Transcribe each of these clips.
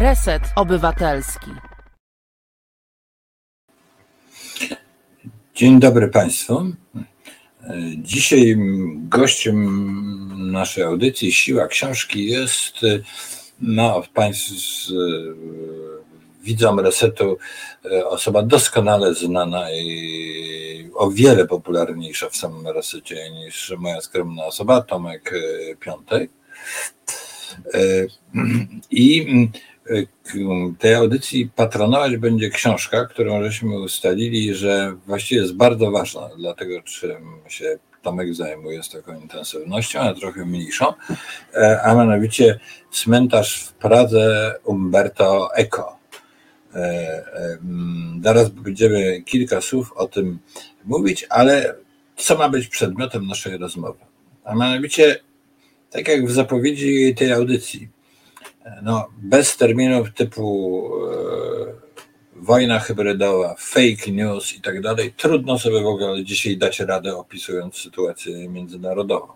Reset Obywatelski. Dzień dobry Państwu. Dzisiaj gościem naszej audycji Siła Książki jest no, Państw widzom resetu osoba doskonale znana i o wiele popularniejsza w samym resecie niż moja skromna osoba, Tomek Piątek. I tej audycji patronować będzie książka, którą żeśmy ustalili, że właściwie jest bardzo ważna, dlatego czym się Tomek zajmuje z taką intensywnością, a trochę mniejszą, a mianowicie Cmentarz w Pradze Umberto Eco. Zaraz będziemy kilka słów o tym mówić, ale co ma być przedmiotem naszej rozmowy? A mianowicie tak jak w zapowiedzi tej audycji, no, bez terminów typu e, wojna hybrydowa, fake news i tak dalej, trudno sobie w ogóle dzisiaj dać radę opisując sytuację międzynarodową.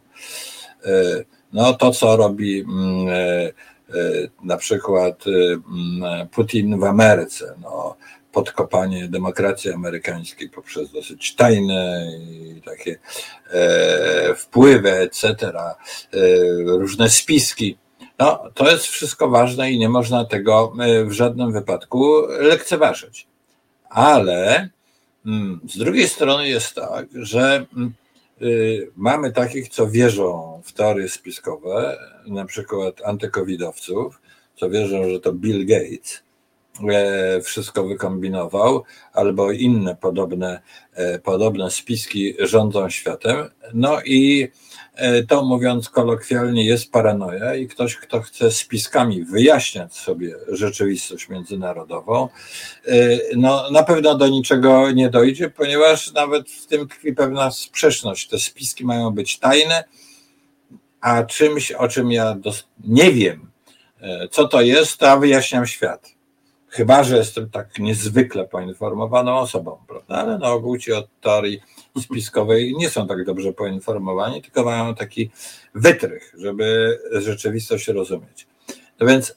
E, no to, co robi mm, e, e, na przykład mm, Putin w Ameryce, no, podkopanie demokracji amerykańskiej poprzez dosyć tajne i takie e, wpływy, etc., e, różne spiski. No, to jest wszystko ważne i nie można tego e, w żadnym wypadku lekceważyć. Ale mm, z drugiej strony jest tak, że mm, y, mamy takich, co wierzą w teorie spiskowe, na przykład antykowidowców, co wierzą, że to Bill Gates E, wszystko wykombinował, albo inne podobne, e, podobne spiski rządzą światem. No i to mówiąc kolokwialnie jest paranoja i ktoś, kto chce spiskami wyjaśniać sobie rzeczywistość międzynarodową, no na pewno do niczego nie dojdzie, ponieważ nawet w tym tkwi pewna sprzeczność. Te spiski mają być tajne, a czymś, o czym ja nie wiem, co to jest, to wyjaśniam świat. Chyba, że jestem tak niezwykle poinformowaną osobą, prawda? Ale na ogół ci od teorii spiskowej nie są tak dobrze poinformowani, tylko mają taki wytrych, żeby rzeczywistość rozumieć. No więc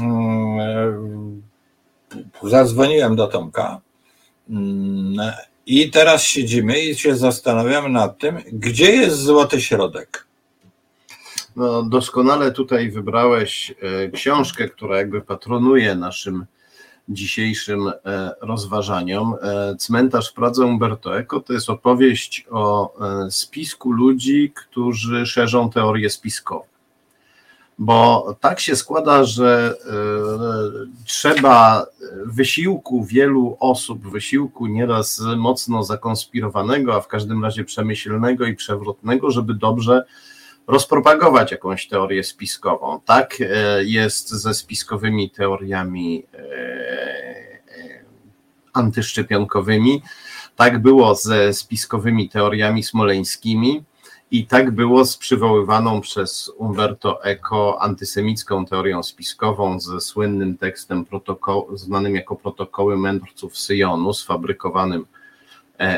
mm, zadzwoniłem do Tomka mm, i teraz siedzimy i się zastanawiamy nad tym, gdzie jest złoty środek. No, doskonale tutaj wybrałeś e, książkę, która jakby patronuje naszym dzisiejszym e, rozważaniom. E, Cmentarz w Pradze Umberto Eco to jest opowieść o e, spisku ludzi, którzy szerzą teorie spiskowe. Bo tak się składa, że trzeba wysiłku wielu osób, wysiłku nieraz mocno zakonspirowanego, a w każdym razie przemyślnego i przewrotnego, żeby dobrze rozpropagować jakąś teorię spiskową. Tak e, jest ze spiskowymi teoriami e, e, antyszczepionkowymi, tak było ze spiskowymi teoriami smoleńskimi i tak było z przywoływaną przez Umberto Eco antysemicką teorią spiskową ze słynnym tekstem znanym jako protokoły mędrców Syjonu, sfabrykowanym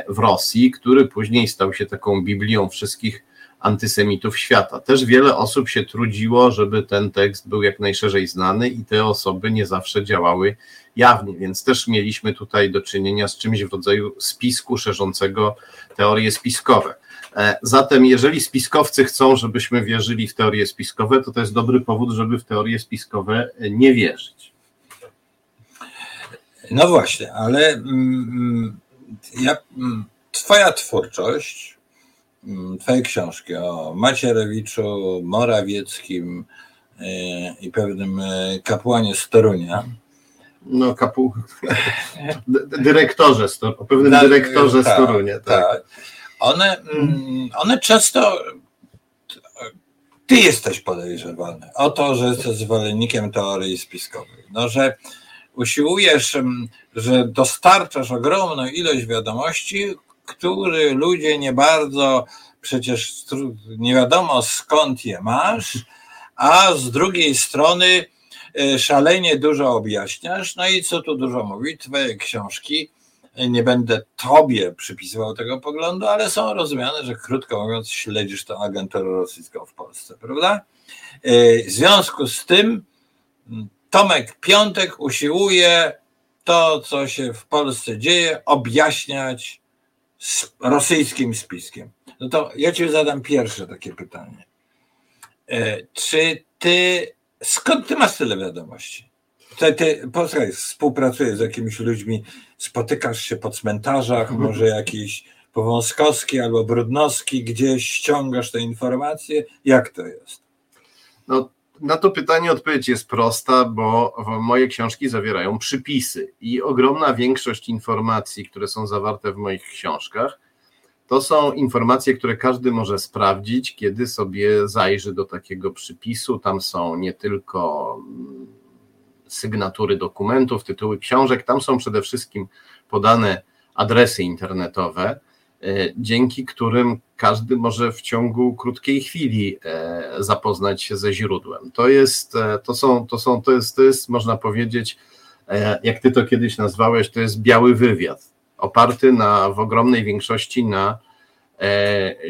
w Rosji, który później stał się taką Biblią wszystkich antysemitów świata. Też wiele osób się trudziło, żeby ten tekst był jak najszerzej znany i te osoby nie zawsze działały jawnie, więc też mieliśmy tutaj do czynienia z czymś w rodzaju spisku szerzącego teorie spiskowe. E, zatem, jeżeli spiskowcy chcą, żebyśmy wierzyli w teorie spiskowe, to to jest dobry powód, żeby w teorie spiskowe nie wierzyć. No właśnie, ale mm, mm ja, mm, Twoja twórczość twoje książki o Macierewiczu, Morawieckim e, i pewnym e, kapłanie z Torunia. No, kapu... dyrektorze, o pewnym dyrektorze tak, z Torunia. Tak. tak. One, mm, one często ty jesteś podejrzewany o to, że jesteś zwolennikiem teorii spiskowej. No, że usiłujesz, mm, że dostarczasz ogromną ilość wiadomości, który ludzie nie bardzo, przecież nie wiadomo skąd je masz, a z drugiej strony e, szalenie dużo objaśniasz. No i co tu dużo mówić, twoje książki, e, nie będę tobie przypisywał tego poglądu, ale są rozumiane, że krótko mówiąc śledzisz tę agenturę rosyjską w Polsce, prawda? E, w związku z tym Tomek Piątek usiłuje to, co się w Polsce dzieje, objaśniać z rosyjskim spiskiem. No to ja ci zadam pierwsze takie pytanie. E, czy ty, skąd ty masz tyle wiadomości? Ty, ty posłuchaj, współpracujesz z jakimiś ludźmi, spotykasz się po cmentarzach, Mhm. może jakiś Powązkowski albo Brudnowski, gdzieś ściągasz te informacje? Jak to jest? No, na to pytanie odpowiedź jest prosta, bo moje książki zawierają przypisy i ogromna większość informacji, które są zawarte w moich książkach, to są informacje, które każdy może sprawdzić, kiedy sobie zajrzy do takiego przypisu. Tam są nie tylko mm, sygnatury dokumentów, tytuły książek, tam są przede wszystkim podane adresy internetowe, dzięki którym każdy może w ciągu krótkiej chwili e, zapoznać się ze źródłem. To jest, e, to są, to są, to jest, to jest, można powiedzieć, e, jak ty to kiedyś nazwałeś, to jest biały wywiad, oparty na, w ogromnej większości na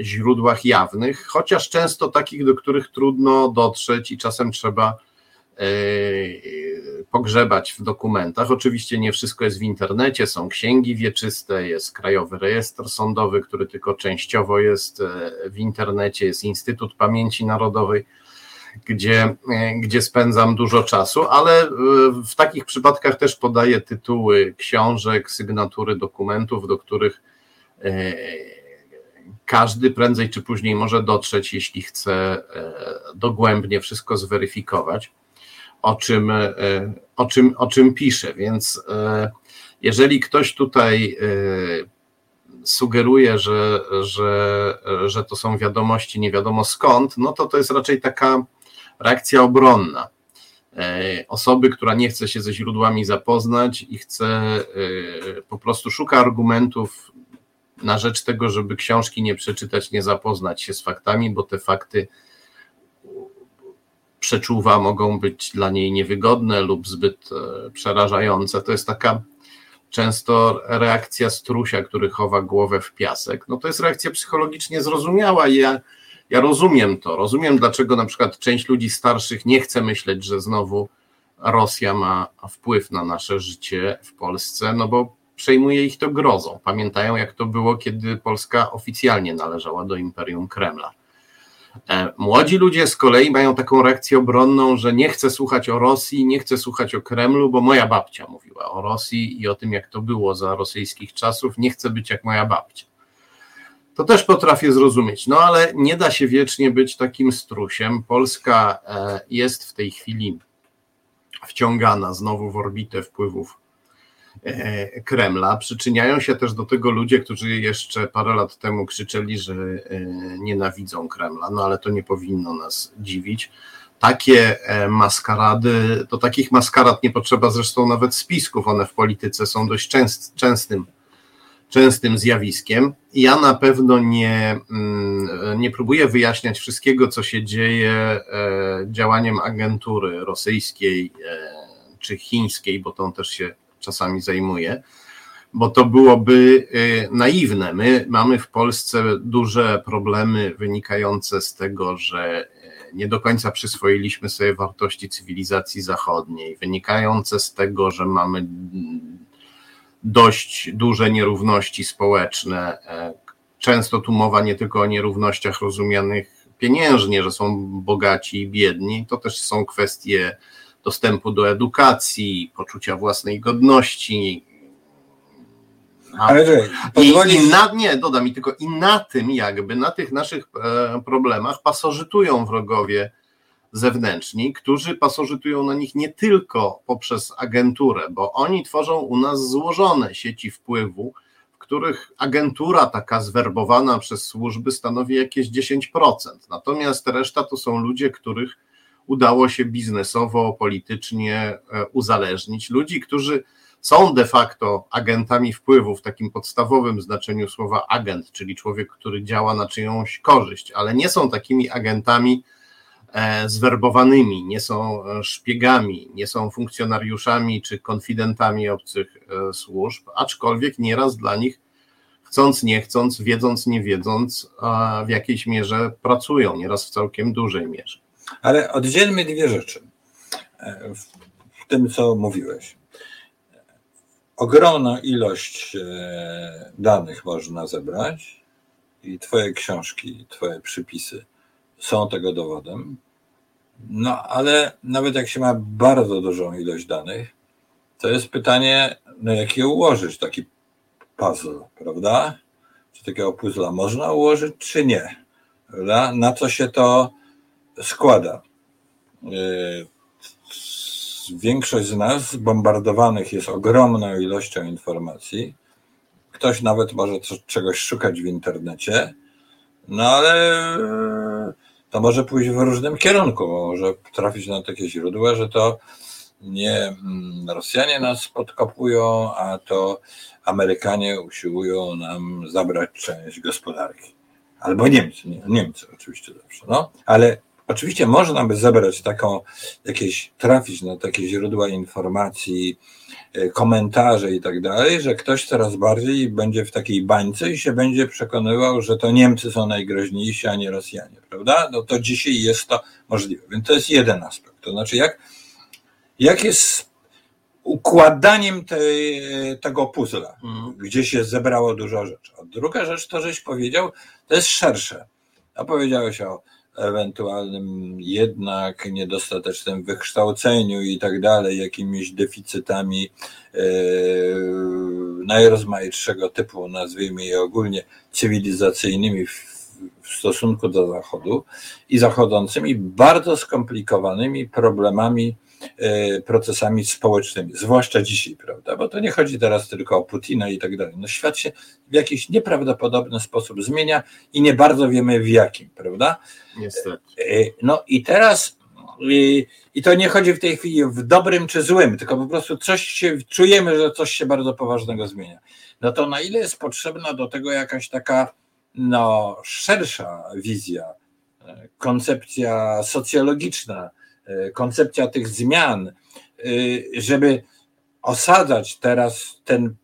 źródłach jawnych, chociaż często takich, do których trudno dotrzeć i czasem trzeba pogrzebać w dokumentach. Oczywiście nie wszystko jest w internecie, są księgi wieczyste, jest Krajowy Rejestr Sądowy, który tylko częściowo jest e, w internecie, jest Instytut Pamięci Narodowej, gdzie, e, gdzie spędzam dużo czasu, ale e, w takich przypadkach też podaję tytuły książek, sygnatury dokumentów, do których e, każdy prędzej czy później może dotrzeć, jeśli chce e, dogłębnie wszystko zweryfikować o czym, e, o czym, o czym piszę. Więc e, jeżeli ktoś tutaj e, sugeruje, że, że, że to są wiadomości nie wiadomo skąd, no to to jest raczej taka reakcja obronna. Osoby, która nie chce się ze źródłami zapoznać i chce po prostu szuka argumentów na rzecz tego, żeby książki nie przeczytać, nie zapoznać się z faktami, bo te fakty przeczuwa, mogą być dla niej niewygodne lub zbyt e, przerażające. To jest taka często reakcja strusia, który chowa głowę w piasek. No to jest reakcja psychologicznie zrozumiała i ja, ja rozumiem to. Rozumiem, dlaczego na przykład część ludzi starszych nie chce myśleć, że znowu Rosja ma wpływ na nasze życie w Polsce, no bo przejmuje ich to grozą. Pamiętają, jak to było, kiedy Polska oficjalnie należała do Imperium Kremla. E, Młodzi ludzie z kolei mają taką reakcję obronną, że nie chcę słuchać o Rosji, nie chcę słuchać o Kremlu, bo moja babcia mówiła o Rosji i o tym, jak to było za rosyjskich czasów. Nie chcę być jak moja babcia. To też potrafię zrozumieć, no ale nie da się wiecznie być takim strusiem. Polska e, jest w tej chwili wciągana znowu w orbitę wpływów Kremla. Przyczyniają się też do tego ludzie, którzy jeszcze parę lat temu krzyczeli, że e, nienawidzą Kremla, no ale to nie powinno nas dziwić. Takie e, maskarady, do takich maskarad nie potrzeba zresztą nawet spisków, one w polityce są dość częst, częstym, częstym zjawiskiem. Ja na pewno nie, mm, nie próbuję wyjaśniać wszystkiego, co się dzieje e, działaniem agentury rosyjskiej e, czy chińskiej, bo tą też się czasami zajmuje, bo to byłoby y, naiwne. My mamy w Polsce duże problemy wynikające z tego, że y, nie do końca przyswoiliśmy sobie wartości cywilizacji zachodniej, wynikające z tego, że mamy mm, dość duże nierówności społeczne. E, Często tu mowa nie tylko o nierównościach rozumianych pieniężnie, że są bogaci i biedni, to też są kwestie dostępu do edukacji, poczucia własnej godności. A- Ale czekaj, I, I na, nie, dodam i tylko i na tym jakby, na tych naszych e, problemach pasożytują wrogowie zewnętrzni, którzy pasożytują na nich nie tylko poprzez agenturę, bo oni tworzą u nas złożone sieci wpływu, w których agentura taka zwerbowana przez służby stanowi jakieś 10%. Natomiast reszta to są ludzie, których udało się biznesowo, politycznie e, uzależnić. Ludzi, którzy są de facto agentami wpływu w takim podstawowym znaczeniu słowa agent, czyli człowiek, który działa na czyjąś korzyść, ale nie są takimi agentami e, zwerbowanymi, nie są e, szpiegami, nie są funkcjonariuszami czy konfidentami obcych służb, aczkolwiek nieraz dla nich chcąc, nie chcąc, wiedząc, nie wiedząc, w jakiejś mierze pracują, nieraz w całkiem dużej mierze. Ale oddzielmy dwie rzeczy. E, w- tym, co mówiłeś. Ogromna ilość e, danych można zebrać i Twoje książki, Twoje przypisy są tego dowodem. No ale nawet jak się ma bardzo dużą ilość danych, to jest pytanie, no jak je ułożyć, taki puzzle, prawda? Czy takiego puzzla można ułożyć, czy nie? Prawda? Na co się to składa? Yy, większość z nas bombardowanych jest ogromną ilością informacji. Ktoś nawet może czegoś szukać w internecie, no ale to może pójść w różnym kierunku, może trafić na takie źródła, że to nie mm, Rosjanie nas podkopują, a to Amerykanie usiłują nam zabrać część gospodarki. Albo Niemcy, nie, Niemcy oczywiście zawsze, no, ale Oczywiście można by zebrać taką, jakieś, trafić na takie źródła informacji, e, komentarze i tak dalej, że ktoś coraz bardziej będzie w takiej bańce i się będzie przekonywał, że to Niemcy są najgroźniejsi, a nie Rosjanie, prawda? No to dzisiaj jest to możliwe. Więc to jest jeden aspekt. To znaczy, jak, jak jest układaniem tej, tego puzzla, mm. gdzie się zebrało dużo rzeczy. A druga rzecz, to żeś powiedział, to jest szersze. A powiedziałeś o ewentualnym jednak niedostatecznym wykształceniu i tak dalej, jakimiś deficytami e, najrozmaitszego typu, nazwijmy je ogólnie cywilizacyjnymi w, stosunku do Zachodu i zachodzącymi bardzo skomplikowanymi problemami procesami społecznymi, zwłaszcza dzisiaj, prawda? Bo to nie chodzi teraz tylko o Putina i tak dalej. No świat się w jakiś nieprawdopodobny sposób zmienia i nie bardzo wiemy w jakim, prawda? Niestety. E, no i teraz i, i to nie chodzi w tej chwili w dobrym czy złym, tylko po prostu coś się, czujemy, że coś się bardzo poważnego zmienia. No to na ile jest potrzebna do tego jakaś taka no, szersza wizja, e, koncepcja socjologiczna, E, koncepcja tych zmian, e, żeby osadzać teraz ten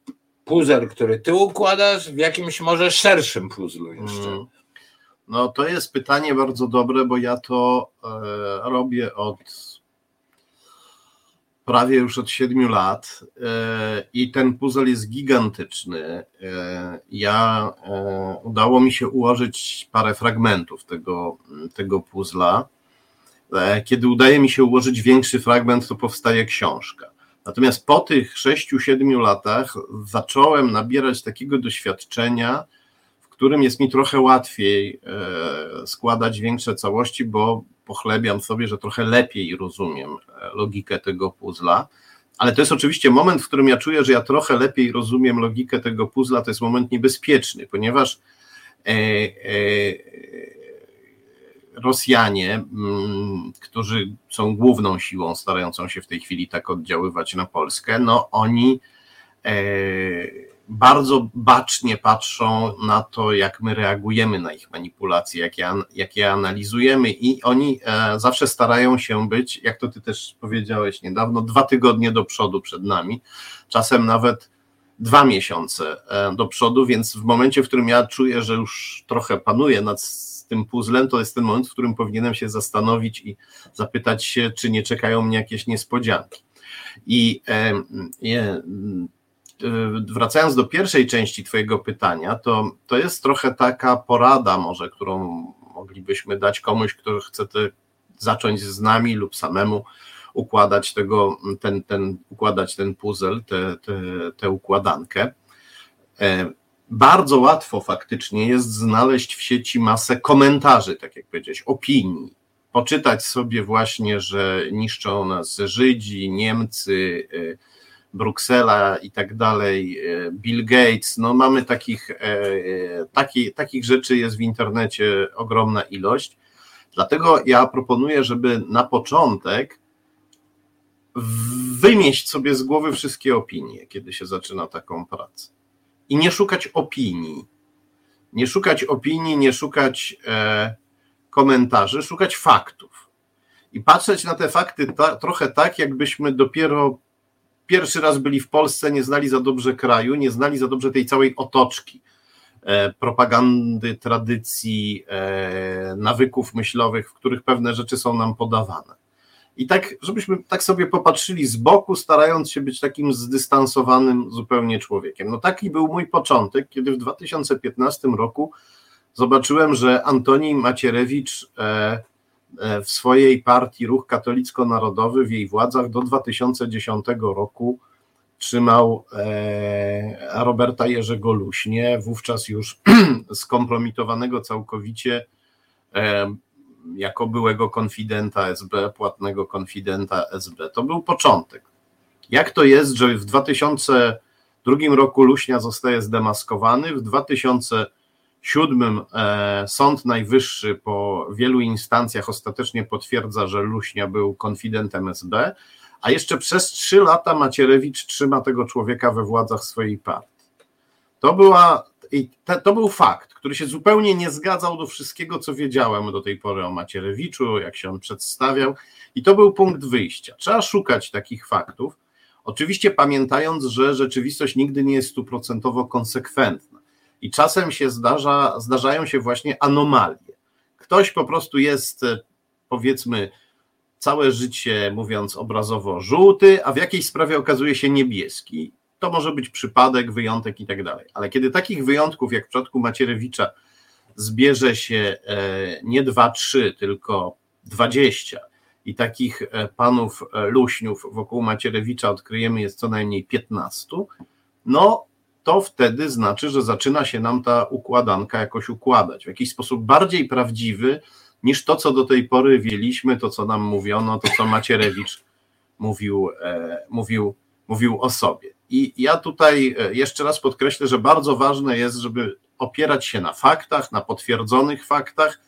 puzzle, który ty układasz, w jakimś może szerszym puzzlu jeszcze. Mm. No to jest pytanie bardzo dobre, bo ja to e, robię od prawie już od siedmiu lat i ten puzzle jest gigantyczny. Ja udało mi się ułożyć parę fragmentów tego, tego puzzla E, kiedy udaje mi się ułożyć większy fragment, to powstaje książka. Natomiast po tych 6-7 latach zacząłem nabierać takiego doświadczenia, w którym jest mi trochę łatwiej e, składać większe całości, bo pochlebiam sobie, że trochę lepiej rozumiem e, logikę tego puzla. Ale to jest oczywiście moment, w którym ja czuję, że ja trochę lepiej rozumiem logikę tego puzla. To jest moment niebezpieczny, ponieważ Rosjanie, mm, którzy są główną siłą starającą się w tej chwili tak oddziaływać na Polskę, no oni e, bardzo bacznie patrzą na to, jak my reagujemy na ich manipulacje, jak je, jak je analizujemy, i oni e, zawsze starają się być, jak to ty też powiedziałeś niedawno, dwa tygodnie do przodu przed nami, czasem nawet dwa miesiące e, do przodu, więc w momencie, w którym ja czuję, że już trochę panuję nad tym puzzlem, to jest ten moment, w którym powinienem się zastanowić i zapytać się, czy nie czekają mnie jakieś niespodzianki. I e, e, wracając do pierwszej części Twojego pytania, to, to jest trochę taka porada, może, którą moglibyśmy dać komuś, kto chce te, zacząć z nami lub samemu układać tego, ten, ten, układać ten puzzle, tę układankę. E, bardzo łatwo faktycznie jest znaleźć w sieci masę komentarzy, tak jak powiedziałeś, opinii. Poczytać sobie właśnie, że niszczą nas Żydzi, Niemcy, y, Bruksela i tak dalej, y, Bill Gates. No mamy takich, e, taki, takich rzeczy jest w internecie ogromna ilość. Dlatego ja proponuję, żeby na początek wymieść sobie z głowy wszystkie opinie, kiedy się zaczyna taką pracę i nie szukać opinii. Nie szukać opinii, nie szukać e, komentarzy, szukać faktów. I patrzeć na te fakty ta, trochę tak, jakbyśmy dopiero pierwszy raz byli w Polsce, nie znali za dobrze kraju, nie znali za dobrze tej całej otoczki e, propagandy, tradycji, e, nawyków myślowych, w których pewne rzeczy są nam podawane. I tak, żebyśmy tak sobie popatrzyli z boku, starając się być takim zdystansowanym zupełnie człowiekiem. No taki był mój początek, kiedy w 2015 roku zobaczyłem, że Antoni Macierewicz e, e, w swojej partii Ruch Katolicko-Narodowy w jej władzach do 2010 roku trzymał e, Roberta Jerzego Luśnie, wówczas już skompromitowanego całkowicie jako byłego konfidenta SB, płatnego konfidenta SB. To był początek. Jak to jest, że w 2002 roku Luśnia zostaje zdemaskowany, w 2007 e, Sąd Najwyższy po wielu instancjach ostatecznie potwierdza, że Luśnia był konfidentem SB, a jeszcze przez trzy lata Macierewicz trzyma tego człowieka we władzach swojej partii. To była i te, to był fakt, który się zupełnie nie zgadzał do wszystkiego, co wiedziałem do tej pory o Macierewiczu, jak się on przedstawiał, i to był punkt wyjścia. Trzeba szukać takich faktów, oczywiście pamiętając, że rzeczywistość nigdy nie jest stuprocentowo konsekwentna i czasem się zdarza, zdarzają się właśnie anomalie. Ktoś po prostu jest, powiedzmy, całe życie, mówiąc obrazowo, żółty, a w jakiejś sprawie okazuje się niebieski to może być przypadek, wyjątek i tak dalej. Ale kiedy takich wyjątków, jak w przypadku Macierewicza, zbierze się e, nie dwa, trzy, tylko dwadzieścia i takich e, panów e, luśniów wokół Macierewicza odkryjemy jest co najmniej piętnastu, no to wtedy znaczy, że zaczyna się nam ta układanka jakoś układać w jakiś sposób bardziej prawdziwy niż to, co do tej pory wiedzieliśmy, to, co nam mówiono, to, co Macierewicz mówił, mówił, mówił o sobie. I ja tutaj e, jeszcze raz podkreślę, że bardzo ważne jest, żeby opierać się na faktach, na potwierdzonych faktach.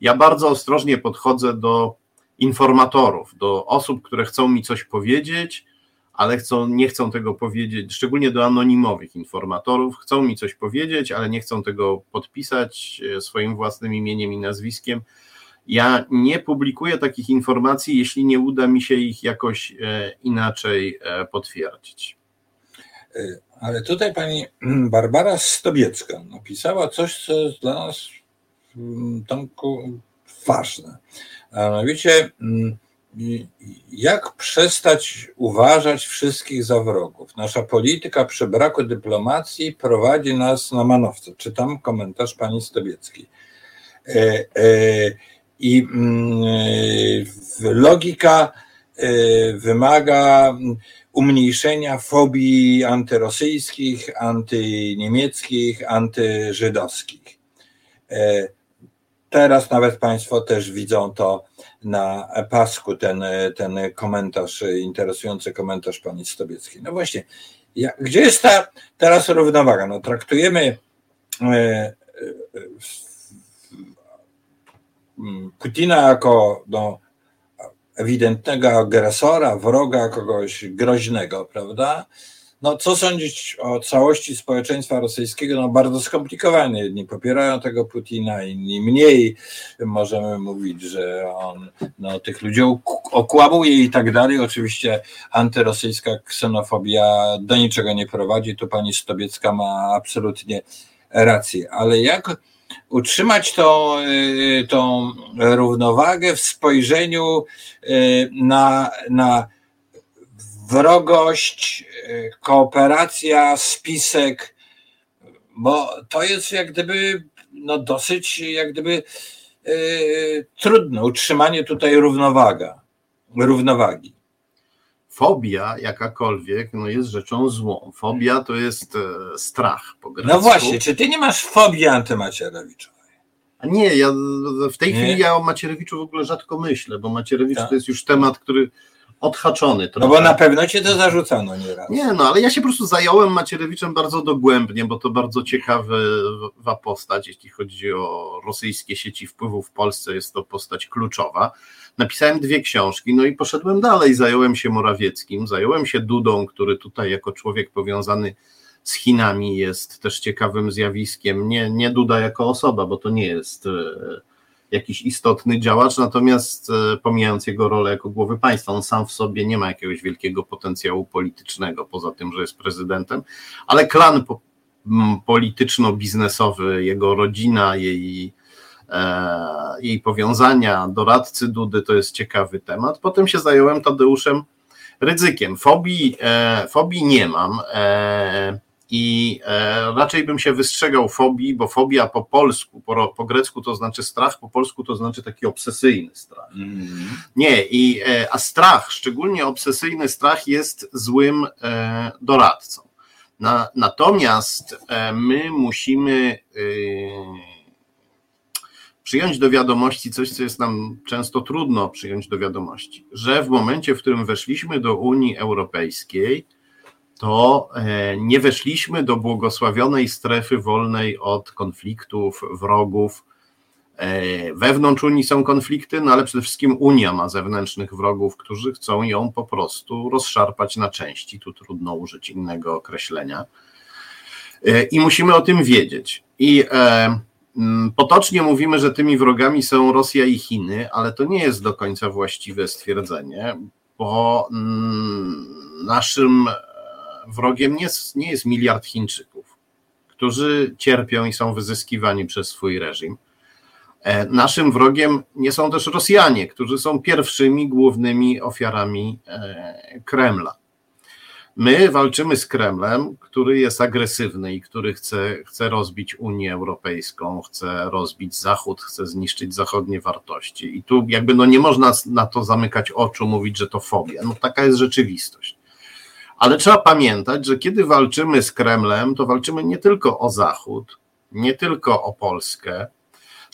Ja bardzo ostrożnie podchodzę do informatorów, do osób, które chcą mi coś powiedzieć, ale chcą, nie chcą tego powiedzieć, szczególnie do anonimowych informatorów, chcą mi coś powiedzieć, ale nie chcą tego podpisać e, swoim własnym imieniem i nazwiskiem. Ja nie publikuję takich informacji, jeśli nie uda mi się ich jakoś e, inaczej potwierdzić. Y, ale tutaj pani Barbara Stobiecka napisała coś, co jest dla nas, mm, Tomku, ważne. A mianowicie, mm, jak przestać uważać wszystkich za wrogów? Nasza polityka przy braku dyplomacji prowadzi nas na manowce. Czytam komentarz pani Stobieckiej. E, e, I mm, logika e, wymaga umniejszenia fobii antyrosyjskich, antyniemieckich, antyżydowskich. E, teraz nawet Państwo też widzą to na pasku, ten, ten komentarz, interesujący komentarz pani Stobieckiej. No właśnie, gdzie jest ta teraz równowaga? No traktujemy e, Putina jako no, ewidentnego agresora, wroga, kogoś groźnego, prawda? No, co sądzić o całości społeczeństwa rosyjskiego? No, bardzo skomplikowane. Jedni popierają tego Putina, inni mniej. Możemy mówić, że on no, tych ludzi okłamuje i tak dalej. Oczywiście antyrosyjska ksenofobia do niczego nie prowadzi. Tu pani Stobiecka ma absolutnie rację. Ale jak utrzymać tą, y, tą równowagę w spojrzeniu y, na, na wrogość, y, kooperacja, spisek, bo to jest jak gdyby no dosyć jak gdyby trudne. Utrzymanie tutaj równowaga, równowagi fobia jakakolwiek no jest rzeczą złą. Fobia to jest e, strach po grecku. No właśnie, czy ty nie masz fobii antymacierewiczowej? A nie, ja w tej nie? chwili ja o Macierewiczu w ogóle rzadko myślę, bo Macierewicz tak. to jest już temat, który odhaczony. Trochę. No bo na pewno cię to zarzucano nieraz. Nie, no ale ja się po prostu zająłem Macierewiczem bardzo dogłębnie, bo to bardzo ciekawa postać, jeśli chodzi o rosyjskie sieci wpływu w Polsce, jest to postać kluczowa. Napisałem dwie książki, no i poszedłem dalej, zająłem się Morawieckim, zająłem się Dudą, który tutaj jako człowiek powiązany z Chinami jest też ciekawym zjawiskiem. Nie, nie Duda jako osoba, bo to nie jest e, jakiś istotny działacz, natomiast e, pomijając jego rolę jako głowy państwa, on sam w sobie nie ma jakiegoś wielkiego potencjału politycznego, poza tym, że jest prezydentem, ale klan polityczno-biznesowy, jego rodzina, jej jej powiązania, doradcy Dudy, to jest ciekawy temat. Potem się zająłem Tadeuszem Rydzykiem. Fobii, fobii nie mam i raczej bym się wystrzegał fobii, bo fobia po polsku, po, po grecku to znaczy strach, po polsku to znaczy taki obsesyjny strach. Mm. Nie, i, a strach, szczególnie obsesyjny strach jest złym doradcą. Na, natomiast e, my musimy y, przyjąć do wiadomości coś, co jest nam często trudno przyjąć do wiadomości, że w momencie, w którym weszliśmy do Unii Europejskiej, to e, nie weszliśmy do błogosławionej strefy wolnej od konfliktów, wrogów, E, wewnątrz Unii są konflikty, no ale przede wszystkim Unia ma zewnętrznych wrogów, którzy chcą ją po prostu rozszarpać na części. Tu trudno użyć innego określenia. E, I musimy o tym wiedzieć. I potocznie mówimy, że tymi wrogami są Rosja i Chiny, ale to nie jest do końca właściwe stwierdzenie, bo naszym wrogiem nie jest, nie jest miliard Chińczyków, którzy cierpią i są wyzyskiwani przez swój reżim E, naszym wrogiem nie są też Rosjanie, którzy są pierwszymi głównymi ofiarami e, Kremla. My walczymy z Kremlem, który jest agresywny i który chce, chce rozbić Unię Europejską, chce rozbić Zachód, chce zniszczyć zachodnie wartości. I tu jakby no nie można na to zamykać oczu, mówić, że to fobia. No taka jest rzeczywistość. Ale trzeba pamiętać, że kiedy walczymy z Kremlem, to walczymy nie tylko o Zachód, nie tylko o Polskę,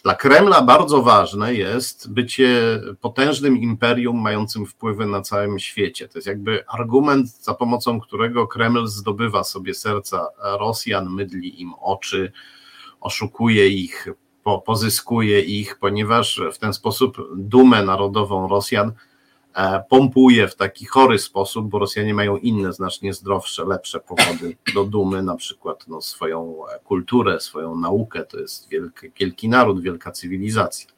dla Kremla bardzo ważne jest bycie potężnym imperium mającym wpływy na całym świecie. To jest jakby argument, za pomocą którego Kreml zdobywa sobie serca Rosjan, mydli im oczy, oszukuje ich, pozyskuje ich, ponieważ w ten sposób dumę narodową Rosjan pompuje w taki chory sposób, bo Rosjanie mają inne, znacznie zdrowsze, lepsze powody do dumy, na przykład no, swoją kulturę, swoją naukę, to jest wielki, wielki naród, wielka cywilizacja.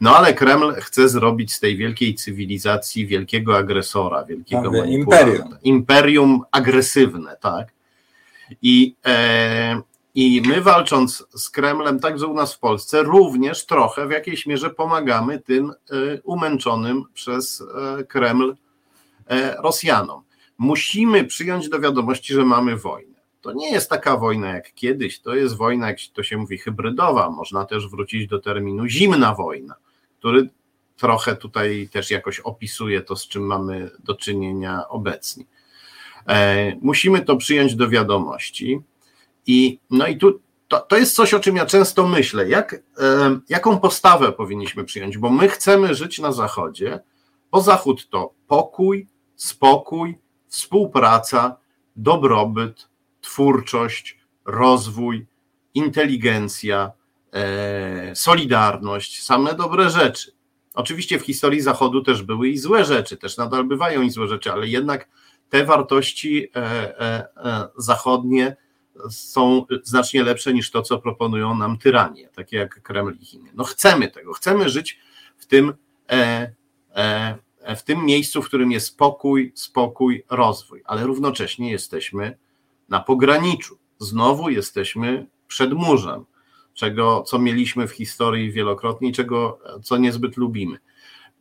No ale Kreml chce zrobić z tej wielkiej cywilizacji wielkiego agresora, wielkiego imperium. Imperium agresywne, tak. I e, i my walcząc z Kremlem, także u nas w Polsce, również trochę w jakiejś mierze pomagamy tym e, umęczonym przez e, Kreml e, Rosjanom. Musimy przyjąć do wiadomości, że mamy wojnę. To nie jest taka wojna jak kiedyś, to jest wojna, jak to się mówi, hybrydowa. Można też wrócić do terminu zimna wojna, który trochę tutaj też jakoś opisuje to, z czym mamy do czynienia obecnie. Musimy to przyjąć do wiadomości. I, no i tu to, to jest coś, o czym ja często myślę. Jak, jaką postawę powinniśmy przyjąć? Bo my chcemy żyć na Zachodzie, bo Zachód to pokój, spokój, współpraca, dobrobyt, twórczość, rozwój, inteligencja, e, solidarność, same dobre rzeczy. Oczywiście w historii Zachodu też były i złe rzeczy, też nadal bywają i złe rzeczy, ale jednak te wartości e, e zachodnie są znacznie lepsze niż to, co proponują nam tyranie, takie jak Kreml i Chiny. No chcemy tego, chcemy żyć w tym, e, e, w tym miejscu, w którym jest spokój, spokój, rozwój, ale równocześnie jesteśmy na pograniczu. Znowu jesteśmy przed murzem, czego, co mieliśmy w historii wielokrotnie, czego, co niezbyt lubimy.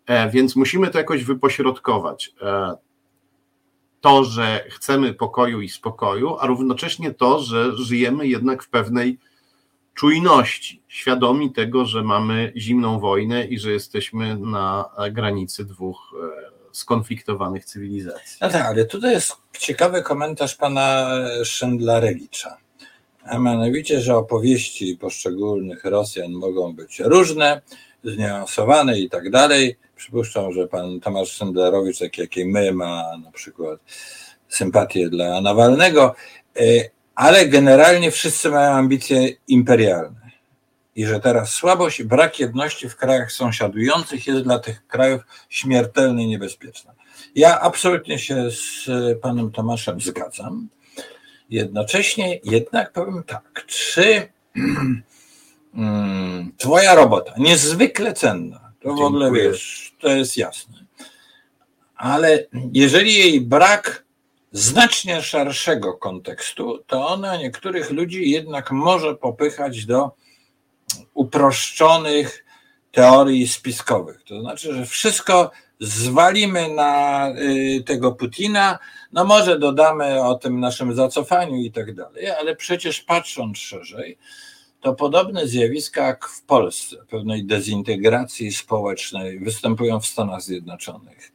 E, więc musimy to jakoś wypośrodkować. To, że chcemy pokoju i spokoju, a równocześnie to, że żyjemy jednak w pewnej czujności, świadomi tego, że mamy zimną wojnę i że jesteśmy na granicy dwóch e, skonfliktowanych cywilizacji. No tak, ale tutaj jest ciekawy komentarz pana Szendlarewicza. A mianowicie, że opowieści poszczególnych Rosjan mogą być różne, zniuansowane i tak dalej. Przypuszczam, że pan Tomasz Sendlerowicz, tak jak i my, ma na przykład sympatię dla Nawalnego, e, ale generalnie wszyscy mają ambicje imperialne. I że teraz słabość i brak jedności w krajach sąsiadujących jest dla tych krajów śmiertelnie niebezpieczna. Ja absolutnie się z panem Tomaszem zgadzam. Jednocześnie jednak powiem tak, czy mm, twoja robota, niezwykle cenna, to w ogóle wiesz, to jest jasne. Ale jeżeli jej brak znacznie szerszego kontekstu, to ona niektórych ludzi jednak może popychać do uproszczonych teorii spiskowych. To znaczy, że wszystko zwalimy na y, tego Putina, no może dodamy o tym naszym zacofaniu i tak dalej, ale przecież patrząc szerzej, to podobne zjawiska jak w Polsce, pewnej dezintegracji społecznej, występują w Stanach Zjednoczonych.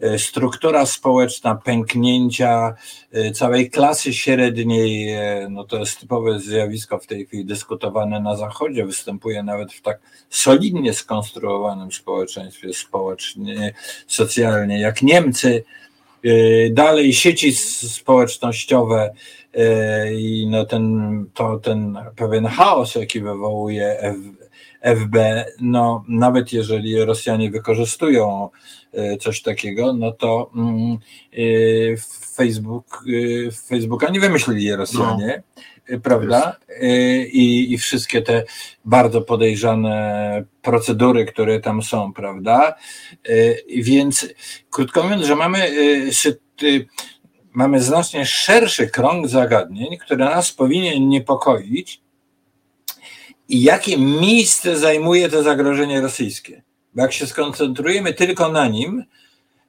E, struktura społeczna pęknięcia e, całej klasy średniej, e, no to jest typowe zjawisko w tej chwili dyskutowane na Zachodzie, występuje nawet w tak solidnie skonstruowanym społeczeństwie społecznie, socjalnie jak Niemcy. Dalej sieci społecznościowe i no ten, to, ten pewien chaos, jaki wywołuje FB, no nawet jeżeli Rosjanie wykorzystują e, coś takiego, no to mm, e, Facebook, e, Facebooka nie wymyślili Rosjanie, no. prawda? I, I wszystkie te bardzo podejrzane procedury, które tam są, prawda? Więc krótko mówiąc, że mamy mamy znacznie szerszy krąg zagadnień, które nas powinien niepokoić, i jakie miejsce zajmuje to zagrożenie rosyjskie. Bo jak się skoncentrujemy tylko na nim,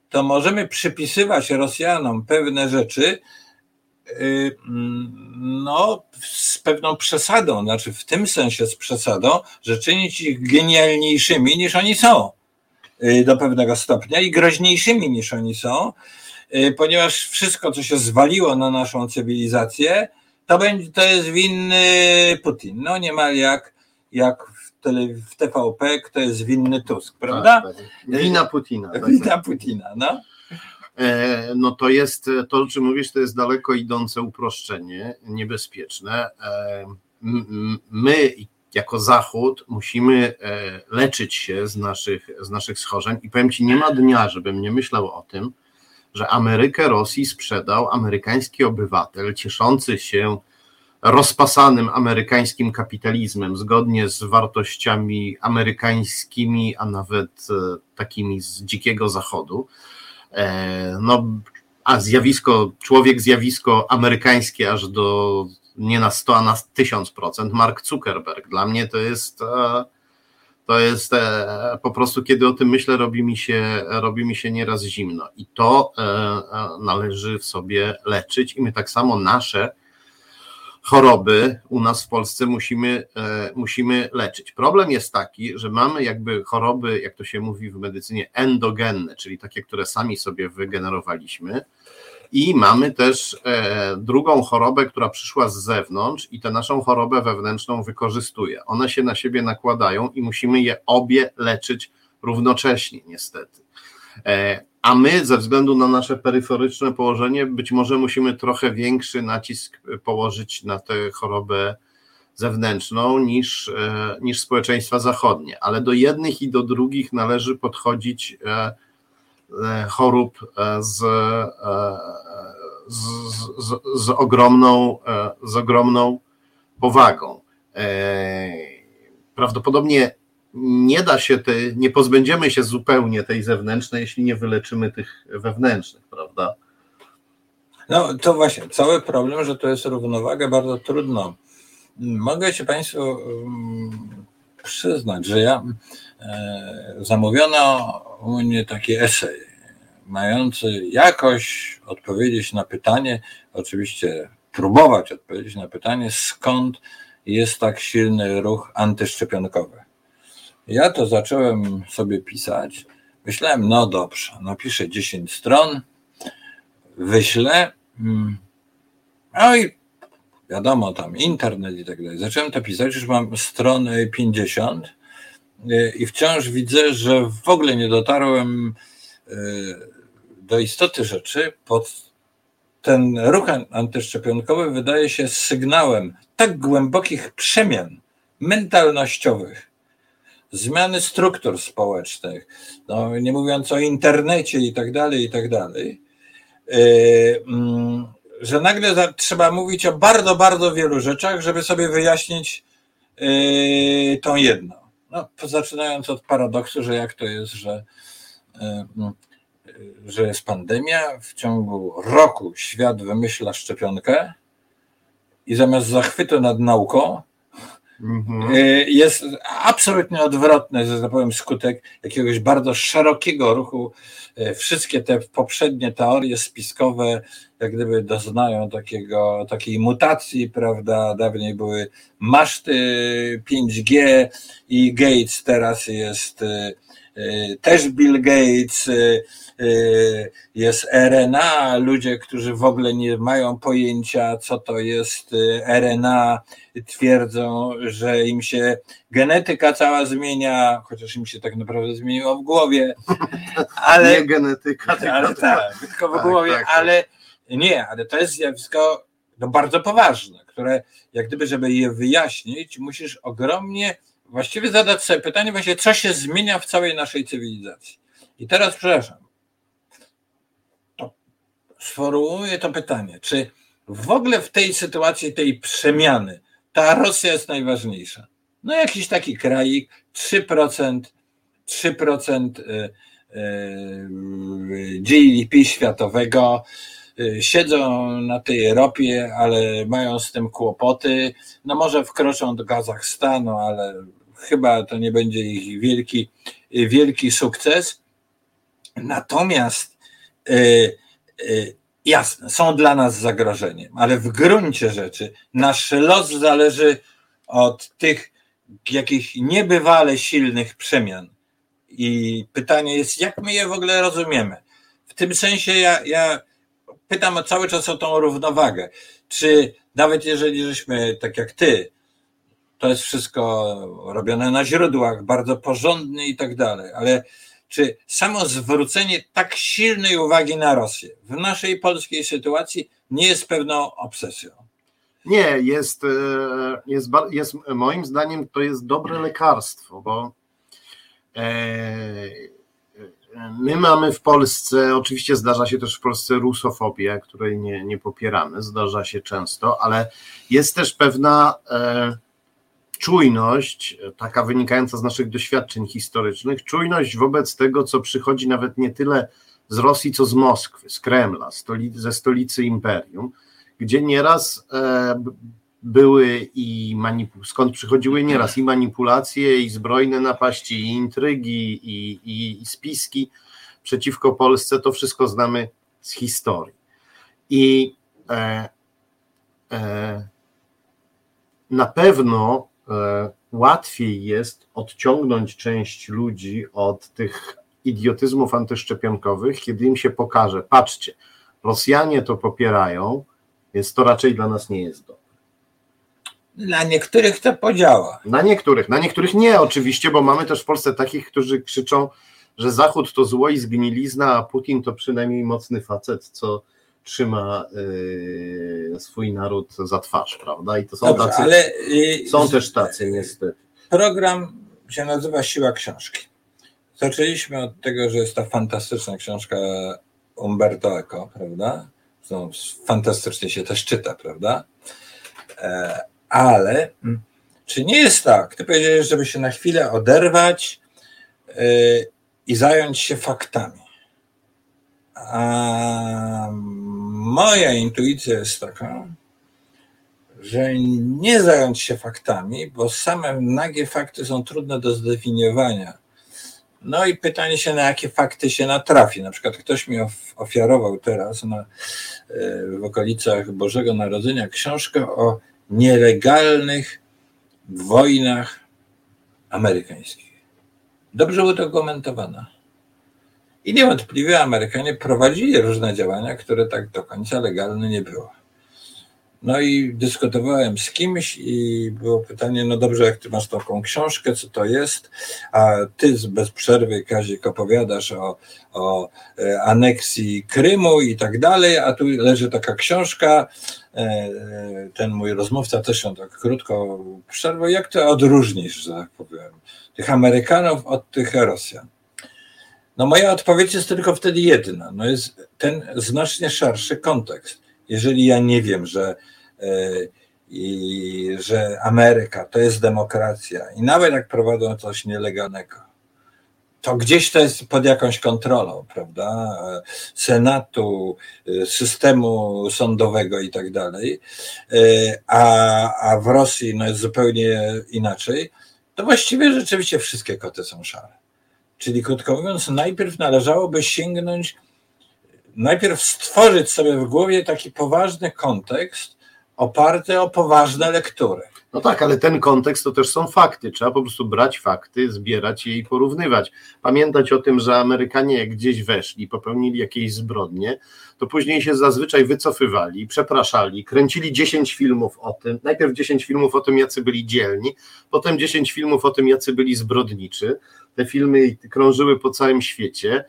to możemy przypisywać Rosjanom pewne rzeczy, y, no, z pewną przesadą, znaczy w tym sensie z przesadą, że czynić ich genialniejszymi niż oni są y, do pewnego stopnia i groźniejszymi niż oni są, ponieważ wszystko, co się zwaliło na naszą cywilizację, to, będzie, to jest winny Putin. No niemal jak, jak w, tele, w TVP, kto jest winny Tusk, prawda? Tak, tak. Wina Putina. Tak, Wina tak. Putina, no. E, no to jest, to o czym mówisz, to jest daleko idące uproszczenie, niebezpieczne. E, my jako Zachód musimy e, leczyć się z naszych, z naszych schorzeń i powiem Ci, nie ma dnia, żebym nie myślał o tym, że Amerykę Rosji sprzedał amerykański obywatel cieszący się rozpasanym amerykańskim kapitalizmem, zgodnie z wartościami amerykańskimi, a nawet e, takimi z dzikiego zachodu. E, no, a zjawisko, człowiek zjawisko amerykańskie aż do nie na 100, a na 1000%. Mark Zuckerberg. Dla mnie to jest e, to jest po prostu, kiedy o tym myślę, robi mi się, robi mi się nieraz zimno. I to należy w sobie leczyć, i my tak samo nasze choroby u nas w Polsce musimy, e, musimy leczyć. Problem jest taki, że mamy jakby choroby, jak to się mówi w medycynie, endogenne, czyli takie, które sami sobie wygenerowaliśmy. I mamy też e, drugą chorobę, która przyszła z zewnątrz i tę naszą chorobę wewnętrzną wykorzystuje. One się na siebie nakładają i musimy je obie leczyć równocześnie, niestety. E, a my ze względu na nasze peryferyczne położenie być może musimy trochę większy nacisk położyć na tę chorobę zewnętrzną niż, e, niż społeczeństwa zachodnie, ale do jednych i do drugich należy podchodzić e, e, chorób z, z, z, z, ogromną, z ogromną powagą. Prawdopodobnie nie da się, te, nie pozbędziemy się zupełnie tej zewnętrznej, jeśli nie wyleczymy tych wewnętrznych, prawda? No to właśnie, cały problem, że to jest równowaga bardzo trudno. Mogę się Państwu um, przyznać, że ja e, zamówiono u mnie taki esej mający jakoś odpowiedzieć na pytanie, oczywiście próbować odpowiedzieć na pytanie, skąd jest tak silny ruch antyszczepionkowy. Ja to zacząłem sobie pisać. Myślałem, no dobrze, napiszę 10 stron, wyślę. Mm, no i wiadomo, tam internet i tak dalej. Zacząłem to pisać, już mam stronę 50 y, i wciąż widzę, że w ogóle nie dotarłem y, do istoty rzeczy. Pod ten ruch antyszczepionkowy wydaje się sygnałem tak głębokich przemian mentalnościowych, zmiany struktur społecznych, no, nie mówiąc o internecie i tak dalej, i tak dalej, e, mm, że nagle trzeba mówić o bardzo, bardzo wielu rzeczach, żeby sobie wyjaśnić e, tą jedną. No, zaczynając od paradoksu, że jak to jest, że, e, mm, że jest pandemia, w ciągu roku świat wymyśla szczepionkę i zamiast zachwytu nad nauką, Mhm. y, jest absolutnie odwrotny, że tak powiem, skutek jakiegoś bardzo szerokiego ruchu. Y, Wszystkie te poprzednie teorie spiskowe, jak gdyby doznają takiego, takiej mutacji, prawda? Dawniej były maszty 5G i Gates teraz jest y, też Bill Gates, jest RNA, ludzie, którzy w ogóle nie mają pojęcia, co to jest y, RNA, twierdzą, że im się genetyka cała zmienia, chociaż im się tak naprawdę zmieniło w głowie, ale, Nie genetyka, tylko ale tak, tylko w Tak, głowie, tak, tak. ale nie, ale to jest zjawisko no, bardzo poważne, które jak gdyby, żeby je wyjaśnić, musisz ogromnie właściwie zadać sobie pytanie właśnie, co się zmienia w całej naszej cywilizacji. I teraz przepraszam, sformułuję to pytanie, czy w ogóle w tej sytuacji tej przemiany ta Rosja jest najważniejsza? No jakiś taki krajik, 3%, 3% y, y, GDP światowego, y, siedzą na tej ropie, ale mają z tym kłopoty. No może wkroczą do Kazachstanu, ale chyba to nie będzie ich wielki, wielki sukces. Natomiast y, y, jasne, są dla nas zagrożeniem, ale w gruncie rzeczy nasz los zależy od tych jakichś niebywale silnych przemian. I pytanie jest, jak my je w ogóle rozumiemy? W tym sensie ja, ja pytam cały czas o tą równowagę. Czy nawet jeżeli żeśmy, tak jak ty, to jest wszystko robione na źródłach, bardzo porządnie i tak dalej, ale czy samo zwrócenie tak silnej uwagi na Rosję w naszej polskiej sytuacji nie jest pewną obsesją? Nie, jest, e, jest, jest moim zdaniem to jest dobre lekarstwo, bo e, my mamy w Polsce, oczywiście zdarza się też w Polsce rusofobię, której nie, nie popieramy, zdarza się często, ale jest też pewna e, czujność, taka wynikająca z naszych doświadczeń historycznych, czujność wobec tego, co przychodzi nawet nie tyle z Rosji, co z Moskwy, z Kremla, stoli, ze stolicy imperium, gdzie nieraz e, były i manipu- skąd przychodziły nieraz i manipulacje, i zbrojne napaści, i intrygi, i, i, i spiski przeciwko Polsce, to wszystko znamy z historii. I e, e, na pewno łatwiej jest odciągnąć część ludzi od tych idiotyzmów antyszczepionkowych, kiedy im się pokaże, patrzcie, Rosjanie to popierają, więc to raczej dla nas nie jest dobre. Dla niektórych to podziała. Na niektórych, na niektórych nie oczywiście, bo mamy też w Polsce takich, którzy krzyczą, że Zachód to zło i zgnilizna, a Putin to przynajmniej mocny facet, co trzyma yy, swój naród za twarz, prawda? I to są Dobrze, tacy, ale y, są też tacy niestety. program się nazywa Siła Książki. Zaczęliśmy od tego, że jest ta fantastyczna książka Umberto Eco, prawda? Zresztą fantastycznie się też czyta, prawda? E, Ale mm, czy nie jest tak, ty powiedziałeś, żeby się na chwilę oderwać y, i zająć się faktami. A moja intuicja jest taka, że nie zająć się faktami, bo same nagie fakty są trudne do zdefiniowania. No i pytanie się, na jakie fakty się natrafi. Na przykład ktoś mi of- ofiarował teraz na, e, w okolicach Bożego Narodzenia książkę o nielegalnych wojnach amerykańskich. Dobrze udokumentowana. I niewątpliwie Amerykanie prowadzili różne działania, które tak do końca legalne nie były. No i dyskutowałem z kimś i było pytanie, no dobrze, jak ty masz taką książkę, co to jest, a ty bez przerwy, Kazik, opowiadasz o, o e, aneksji Krymu i tak dalej, a tu leży taka książka, e, e, ten mój rozmówca też ją tak krótko przerwał, jak to odróżnisz, że tak powiem, tych Amerykanów od tych Rosjan? No moja odpowiedź jest tylko wtedy jedna, no jest ten znacznie szerszy kontekst jeżeli ja nie wiem, że, e, i, że Ameryka to jest demokracja i nawet jak prowadzą coś nielegalnego, to gdzieś to jest pod jakąś kontrolą, prawda? Senatu, systemu sądowego i tak dalej, a, a w Rosji no jest zupełnie inaczej, to właściwie rzeczywiście wszystkie koty są szare. Czyli krótko mówiąc, najpierw należałoby sięgnąć, najpierw stworzyć sobie w głowie taki poważny kontekst oparty o poważne lektury. No tak, ale ten kontekst to też są fakty. Trzeba po prostu brać fakty, zbierać je i porównywać. Pamiętać o tym, że Amerykanie jak gdzieś weszli, popełnili jakieś zbrodnie, to później się zazwyczaj wycofywali, przepraszali, kręcili 10 filmów o tym. Najpierw 10 filmów o tym, jacy byli dzielni, potem 10 filmów o tym, jacy byli zbrodniczy. Te filmy krążyły po całym świecie.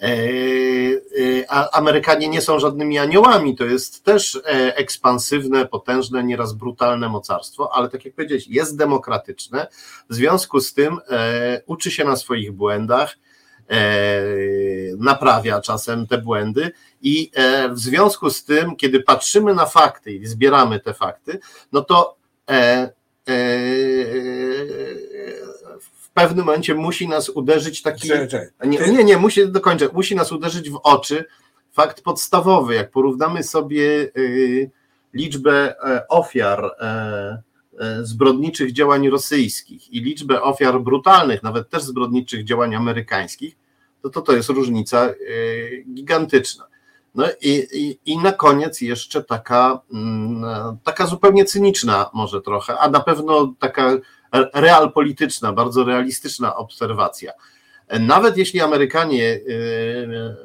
E, e, a Amerykanie nie są żadnymi aniołami, to jest też e, ekspansywne, potężne, nieraz brutalne mocarstwo, ale tak jak powiedziałeś, jest demokratyczne, w związku z tym uczy się na swoich błędach, naprawia czasem te błędy i w związku z tym, kiedy patrzymy na fakty i zbieramy te fakty, no to pewnym momencie musi nas uderzyć taki. Nie, nie, nie, musi dokończyć. Musi nas uderzyć w oczy fakt podstawowy. Jak porównamy sobie y, liczbę e, ofiar e, e, zbrodniczych działań rosyjskich i liczbę ofiar brutalnych, nawet też zbrodniczych działań amerykańskich, to to, to jest różnica gigantyczna. No i, i, i na koniec jeszcze taka, mm, taka zupełnie cyniczna może trochę, a na pewno taka realpolityczna, bardzo realistyczna obserwacja. Nawet jeśli Amerykanie e,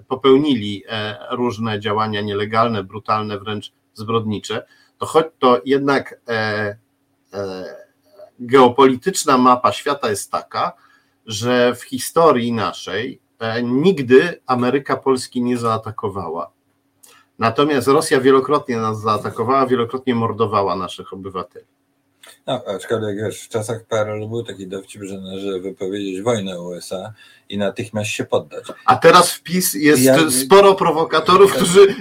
popełnili e, różne działania nielegalne, brutalne, wręcz zbrodnicze, to choć to jednak e, geopolityczna mapa świata jest taka, że w historii naszej nigdy Ameryka Polski nie zaatakowała. Natomiast Rosja wielokrotnie nas zaatakowała, wielokrotnie mordowała naszych obywateli. No, aczkolwiek wiesz, w czasach PRL był taki dowcip, że należy wypowiedzieć wojnę USA i natychmiast się poddać. A teraz wpis jest ja, sporo prowokatorów, którzy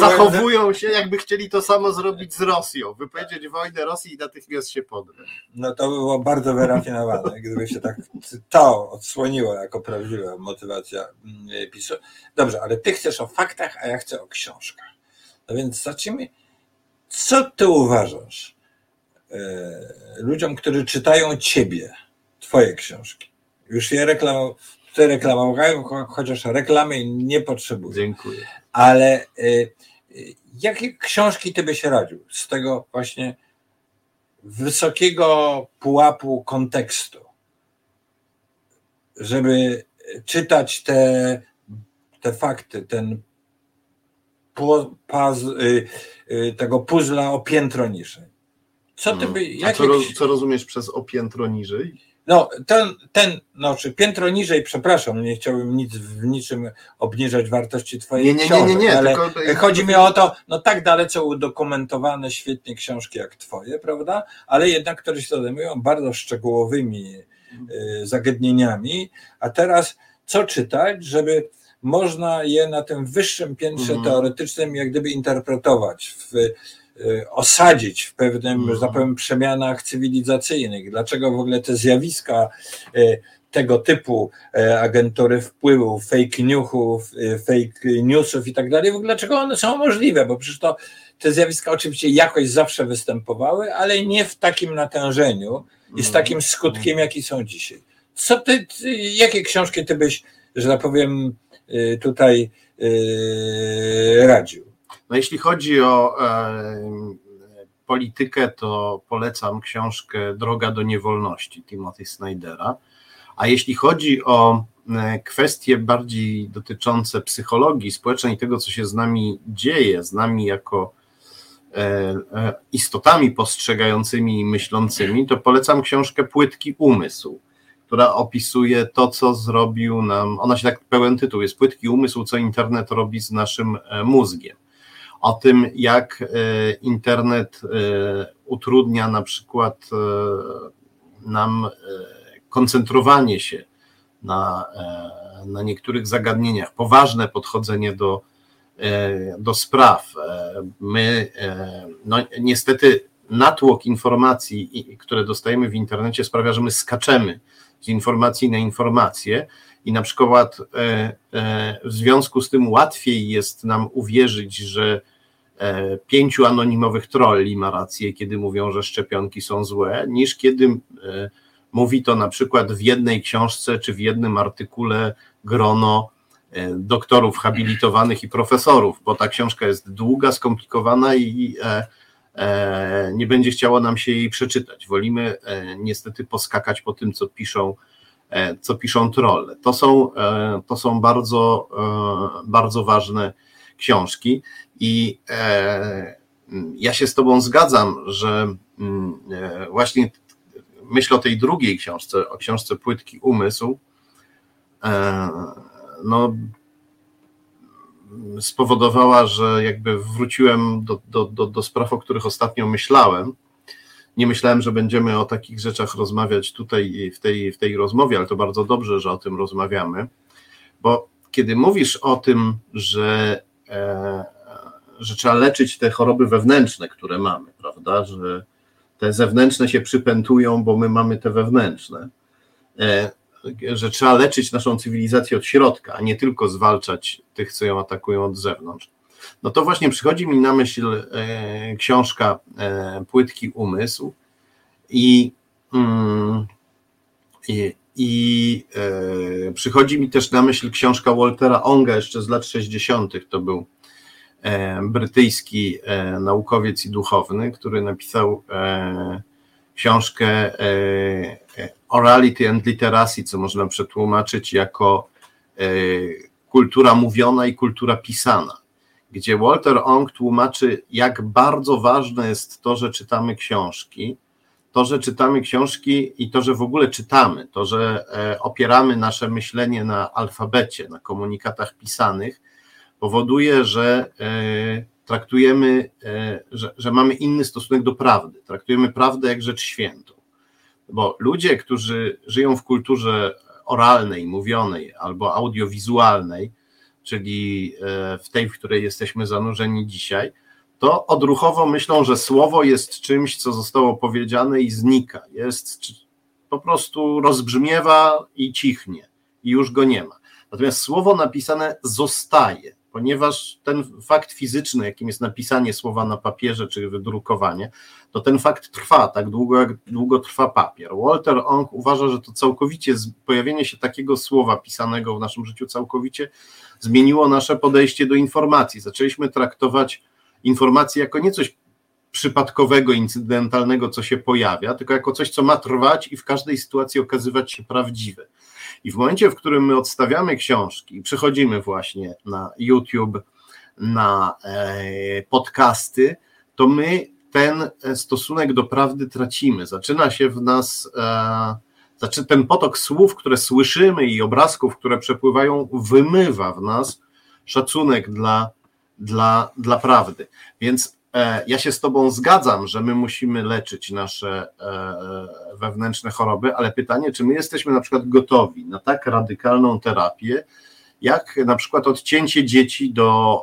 zachowują się, jakby chcieli to samo zrobić z Rosją. Wypowiedzieć wojnę Rosji i natychmiast się poddać. No to było bardzo wyrafinowane, gdyby się tak to odsłoniło jako prawdziwa motywacja mm, PiSu. Dobrze, ale ty chcesz o faktach, a ja chcę o książkach. No więc zacznijmy. Co ty uważasz? E, ludziom, którzy czytają ciebie, twoje książki. Już je reklamowałem, reklamowałem, chociaż reklamy nie potrzebuję. Dziękuję. Ale e, jakie książki ty byś radził z tego właśnie wysokiego pułapu kontekstu, żeby czytać te, te fakty, ten paz, y, y, tego puzzla o piętro niżej. Co ty by, jak, co, co rozumiesz przez o piętro niżej? No, ten, ten, no, czy piętro niżej, przepraszam, nie chciałbym nic w niczym obniżać wartości twojej nie, nie, książek, nie, nie, nie, ale tylko... chodzi mi o to, no tak dalece udokumentowane świetnie książki jak twoje, prawda, ale jednak, które się zajmują bardzo szczegółowymi y, zagadnieniami, a teraz co czytać, żeby można je na tym wyższym piętrze mm. teoretycznym jak gdyby interpretować w osadzić w pewnym, mm. że tak powiem, przemianach cywilizacyjnych. Dlaczego w ogóle te zjawiska y, tego typu y, agentury wpływu, fake newsów, fake newsów i tak dalej, w ogóle dlaczego one są możliwe, bo przecież to te zjawiska oczywiście jakoś zawsze występowały, ale nie w takim natężeniu i z mm. takim skutkiem, jaki są dzisiaj. Co ty, jakie książki ty byś, że tak powiem, tutaj radził? No jeśli chodzi o e, politykę, to polecam książkę Droga do niewolności Timothy Snydera. A jeśli chodzi o e, kwestie bardziej dotyczące psychologii społecznej, tego, co się z nami dzieje, z nami jako e, istotami postrzegającymi i myślącymi, to polecam książkę Płytki Umysł, która opisuje to, co zrobił nam, ona się tak pełen tytuł jest Płytki Umysł, co internet robi z naszym mózgiem o tym, jak e, internet e, utrudnia na przykład e, nam koncentrowanie się na, na niektórych zagadnieniach, poważne podchodzenie do, do spraw. My, no niestety, natłok informacji, które dostajemy w internecie sprawia, że my skaczemy z informacji na informację i na przykład w związku z tym łatwiej jest nam uwierzyć, że pięciu anonimowych trolli ma rację, kiedy mówią, że szczepionki są złe, niż kiedy mówi to na przykład w jednej książce czy w jednym artykule grono E, doktorów habilitowanych i profesorów, bo ta książka jest długa, skomplikowana i e, e, nie będzie chciało nam się jej przeczytać. Wolimy niestety poskakać po tym, co piszą, co piszą trolle. To są, to są bardzo, bardzo ważne książki i ja się z Tobą zgadzam, że mm, właśnie myślę o tej drugiej książce, o książce Płytki Umysł, no, spowodowała, że jakby wróciłem do, do, do, do spraw, o których ostatnio myślałem. Nie myślałem, że będziemy o takich rzeczach rozmawiać tutaj w tej, w tej rozmowie, ale to bardzo dobrze, że o tym rozmawiamy, bo kiedy mówisz o tym, że, e, że trzeba leczyć te choroby wewnętrzne, które mamy, prawda, że te zewnętrzne się przypętują, bo my mamy te wewnętrzne, e, że trzeba leczyć naszą cywilizację od środka, a nie tylko zwalczać tych, co ją atakują od zewnątrz. No to właśnie przychodzi mi na myśl e, książka e, Płytki Umysł i, mm, i, i e, przychodzi mi też na myśl książka Waltera Onga jeszcze z lat 60. To był e, brytyjski e, naukowiec i duchowny, który napisał e, książkę Orality and Literacy, co można przetłumaczyć jako e, kultura mówiona i kultura pisana, gdzie Walter Ong tłumaczy, jak bardzo ważne jest to, że czytamy książki, to, że czytamy książki i to, że w ogóle czytamy, to, że e, opieramy nasze myślenie na alfabecie, na komunikatach pisanych, powoduje, że e, traktujemy, że, że mamy inny stosunek do prawdy. Traktujemy prawdę jak rzecz świętą bo ludzie, którzy żyją w kulturze oralnej, mówionej albo audiowizualnej, czyli e, w tej, w której jesteśmy zanurzeni dzisiaj, to odruchowo myślą, że słowo jest czymś, co zostało powiedziane i znika. Jest po prostu rozbrzmiewa i cichnie, i już go nie ma. Natomiast słowo napisane zostaje ponieważ ten fakt fizyczny, jakim jest napisanie słowa na papierze czy wydrukowanie, to ten fakt trwa tak długo, jak długo trwa papier. Walter Ong uważa, że to całkowicie pojawienie się takiego słowa pisanego w naszym życiu całkowicie zmieniło nasze podejście do informacji. Zaczęliśmy traktować informacje jako nie coś przypadkowego, incydentalnego, co się pojawia, tylko jako coś, co ma trwać i w każdej sytuacji okazywać się prawdziwe. I w momencie, w którym my odstawiamy książki i przechodzimy właśnie na YouTube, na e, podcasty, to my ten stosunek do prawdy tracimy. Zaczyna się w nas, znaczy ten potok słów, które słyszymy i obrazków, które przepływają, wymywa w nas szacunek dla, dla, dla prawdy. Więc E, ja się z Tobą zgadzam, że my musimy leczyć nasze e, e, wewnętrzne choroby, ale pytanie, czy my jesteśmy na przykład gotowi na tak radykalną terapię, jak na przykład odcięcie dzieci do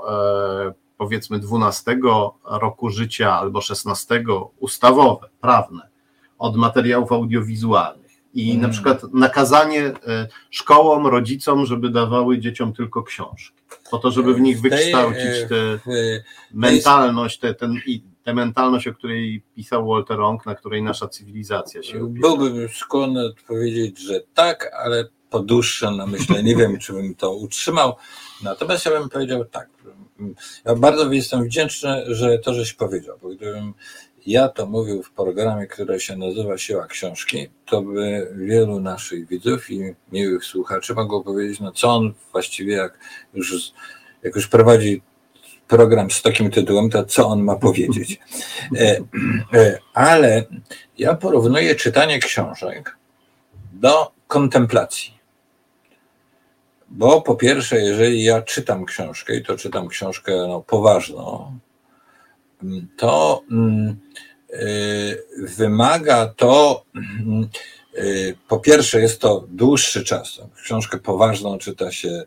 powiedzmy 12 roku życia albo 16 ustawowe, prawne, od materiałów audiowizualnych. I na mm. przykład nakazanie szkołom, rodzicom, żeby dawały dzieciom tylko książki po to, żeby w nich wykształcić tę mentalność, tę ten, tę mentalność, o której pisał Walter Ong, na której nasza cywilizacja się opiera. Byłbym skłonny odpowiedzieć, że tak, ale po dłuższym namyśle nie wiem, czy bym to utrzymał. Natomiast ja bym powiedział tak. Ja bardzo jestem wdzięczny, że to żeś powiedział, bo gdybym ja to mówił w programie, który się nazywa Siła Książki, to by wielu naszych widzów i miłych słuchaczy mogło powiedzieć, no co on właściwie, jak już, jak już prowadzi program z takim tytułem, to co on ma powiedzieć. E, e, ale ja porównuję czytanie książek do kontemplacji. Bo po pierwsze, jeżeli ja czytam książkę i to czytam książkę no, poważną, to mm, y, wymaga to, mm, y, po pierwsze jest to dłuższy czas. Książkę poważną czyta się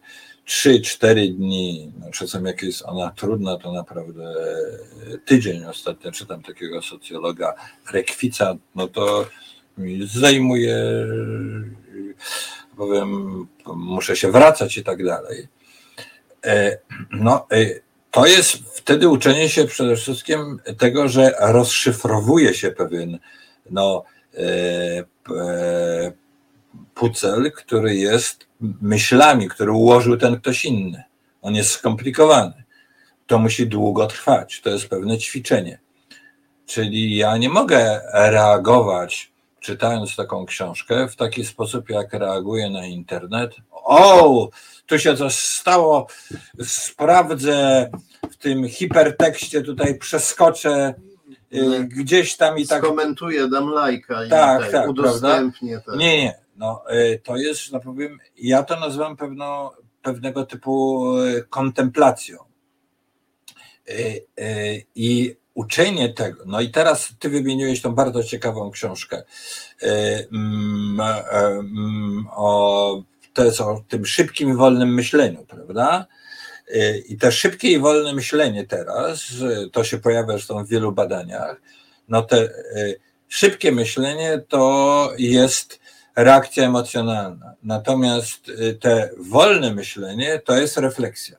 3-4 dni, no czasem jak jest ona trudna, to naprawdę tydzień. Ostatnio czytam takiego socjologa Rekwica, no to zajmuje powiem, muszę się wracać i tak dalej. E, no, e, to jest wtedy uczenie się przede wszystkim tego, że rozszyfrowuje się pewien no, pucel, który jest myślami, który ułożył ten ktoś inny. On jest skomplikowany. To musi długo trwać. To jest pewne ćwiczenie. Czyli ja nie mogę reagować, czytając taką książkę, w taki sposób, jak reaguję na internet. O, tu się coś stało, sprawdzę w tym hipertekście, tutaj przeskoczę y, gdzieś tam i tak. Skomentuję, dam lajka i tak, tak, udostępnię. Tak. Nie, nie. No, y, to jest, tak powiem, ja to nazywam pewno, pewnego typu y, kontemplacją. I uczenie tego, no i teraz ty wymieniłeś tą bardzo ciekawą książkę mm, mm, o, to jest o tym szybkim i wolnym myśleniu, prawda? I to szybkie i wolne myślenie teraz, to się pojawia zresztą w wielu badaniach, no szybkie myślenie to jest reakcja emocjonalna, natomiast te wolne myślenie to jest refleksja.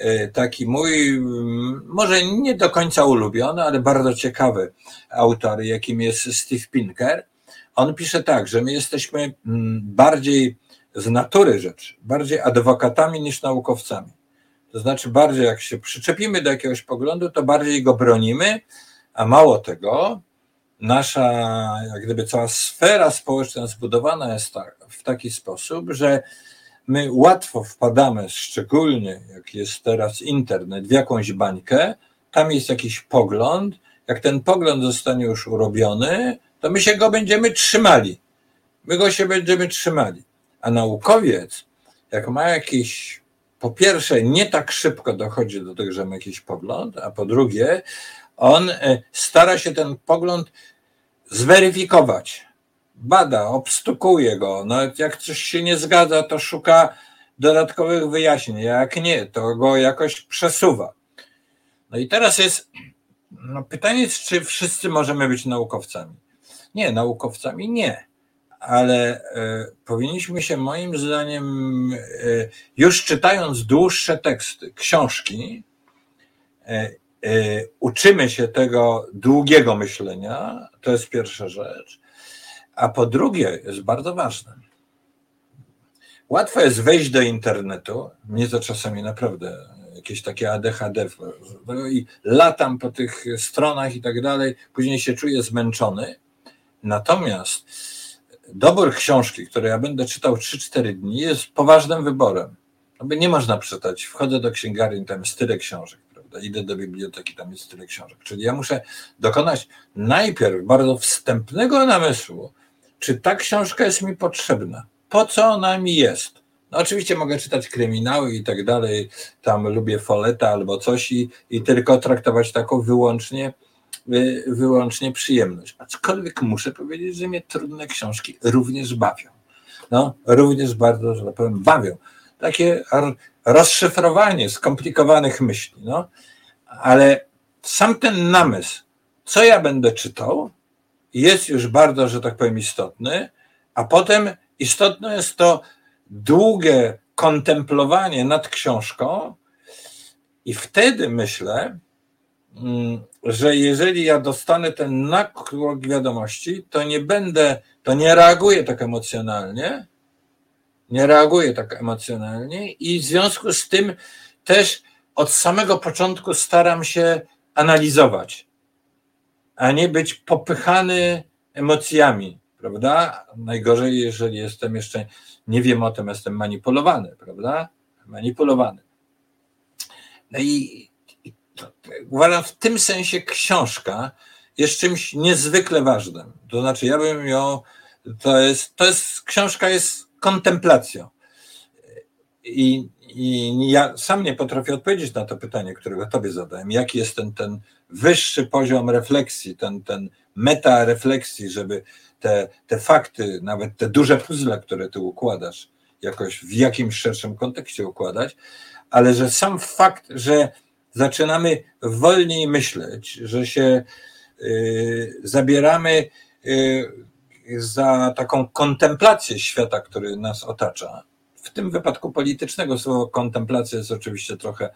E, taki mój, mm, może nie do końca ulubiony, ale bardzo ciekawy autor, jakim jest Steve Pinker. On pisze tak, że my jesteśmy mm, bardziej z natury rzeczy, bardziej adwokatami niż naukowcami. To znaczy, bardziej jak się przyczepimy do jakiegoś poglądu, to bardziej go bronimy, a mało tego, nasza, jak gdyby cała sfera społeczna zbudowana jest tak, w taki sposób, że my łatwo wpadamy, szczególnie jak jest teraz internet, w jakąś bańkę, tam jest jakiś pogląd, jak ten pogląd zostanie już urobiony, to my się go będziemy trzymali. My go się będziemy trzymali. A naukowiec, jak ma jakiś, po pierwsze, nie tak szybko dochodzi do tego, że ma jakiś pogląd, a po drugie, on e, stara się ten pogląd zweryfikować bada, obstukuje go. No, jak coś się nie zgadza, to szuka dodatkowych wyjaśnień. Jak nie, to go jakoś przesuwa. No i teraz jest no pytanie, czy wszyscy możemy być naukowcami. Nie, naukowcami nie, ale e, powinniśmy się moim zdaniem, e, już czytając dłuższe teksty, książki, e, uczymy się tego długiego myślenia, to jest pierwsza rzecz. A po drugie, jest bardzo ważne. Łatwo jest wejść do internetu. Mnie to czasami naprawdę jakieś takie ADHD i latam po tych stronach i tak dalej, później się czuję zmęczony. Natomiast dobór książki, które ja będę czytał 3-4 dni, jest poważnym wyborem. No bo nie można przeczytać. Wchodzę do księgarni, tam jest tyle książek, prawda? Idę do biblioteki, tam jest tyle książek. Czyli ja muszę dokonać najpierw bardzo wstępnego namysłu, czy ta książka jest mi potrzebna? Po co ona mi jest? No oczywiście mogę czytać kryminały i tak dalej, tam lubię foleta albo coś i, i tylko traktować taką wyłącznie, y, wyłącznie przyjemność. Aczkolwiek muszę powiedzieć, że mnie trudne książki również bawią. No, również bardzo, że tak powiem, bawią. Takie rozszyfrowanie skomplikowanych myśli, no. Ale sam ten namysł, co ja będę czytał, jest już bardzo, że tak powiem, istotny, a potem istotne jest to długie kontemplowanie nad książką, i wtedy myślę, mm, że jeżeli ja dostanę ten nakłok wiadomości, to nie będę, to nie reaguję tak emocjonalnie, nie reaguję tak emocjonalnie i w związku z tym też od samego początku staram się analizować a nie być popychany emocjami, prawda? Najgorzej, jeżeli jestem jeszcze, nie wiem o tym, jestem manipulowany, prawda? Manipulowany. No i, i to, uważam, w tym sensie książka jest czymś niezwykle ważnym. To znaczy, ja bym ją, to jest, to jest, książka jest kontemplacją. I, i ja sam nie potrafię odpowiedzieć na to pytanie, którego tobie zadałem. Jaki jest ten, ten wyższy poziom refleksji, ten, ten meta refleksji, żeby te, te fakty, nawet te duże puzzle, które ty układasz, jakoś w jakimś szerszym kontekście układać, ale że sam fakt, że zaczynamy wolniej myśleć, że się y, zabieramy y, za taką kontemplację świata, który nas otacza. W tym wypadku politycznego słowo kontemplacja jest oczywiście trochę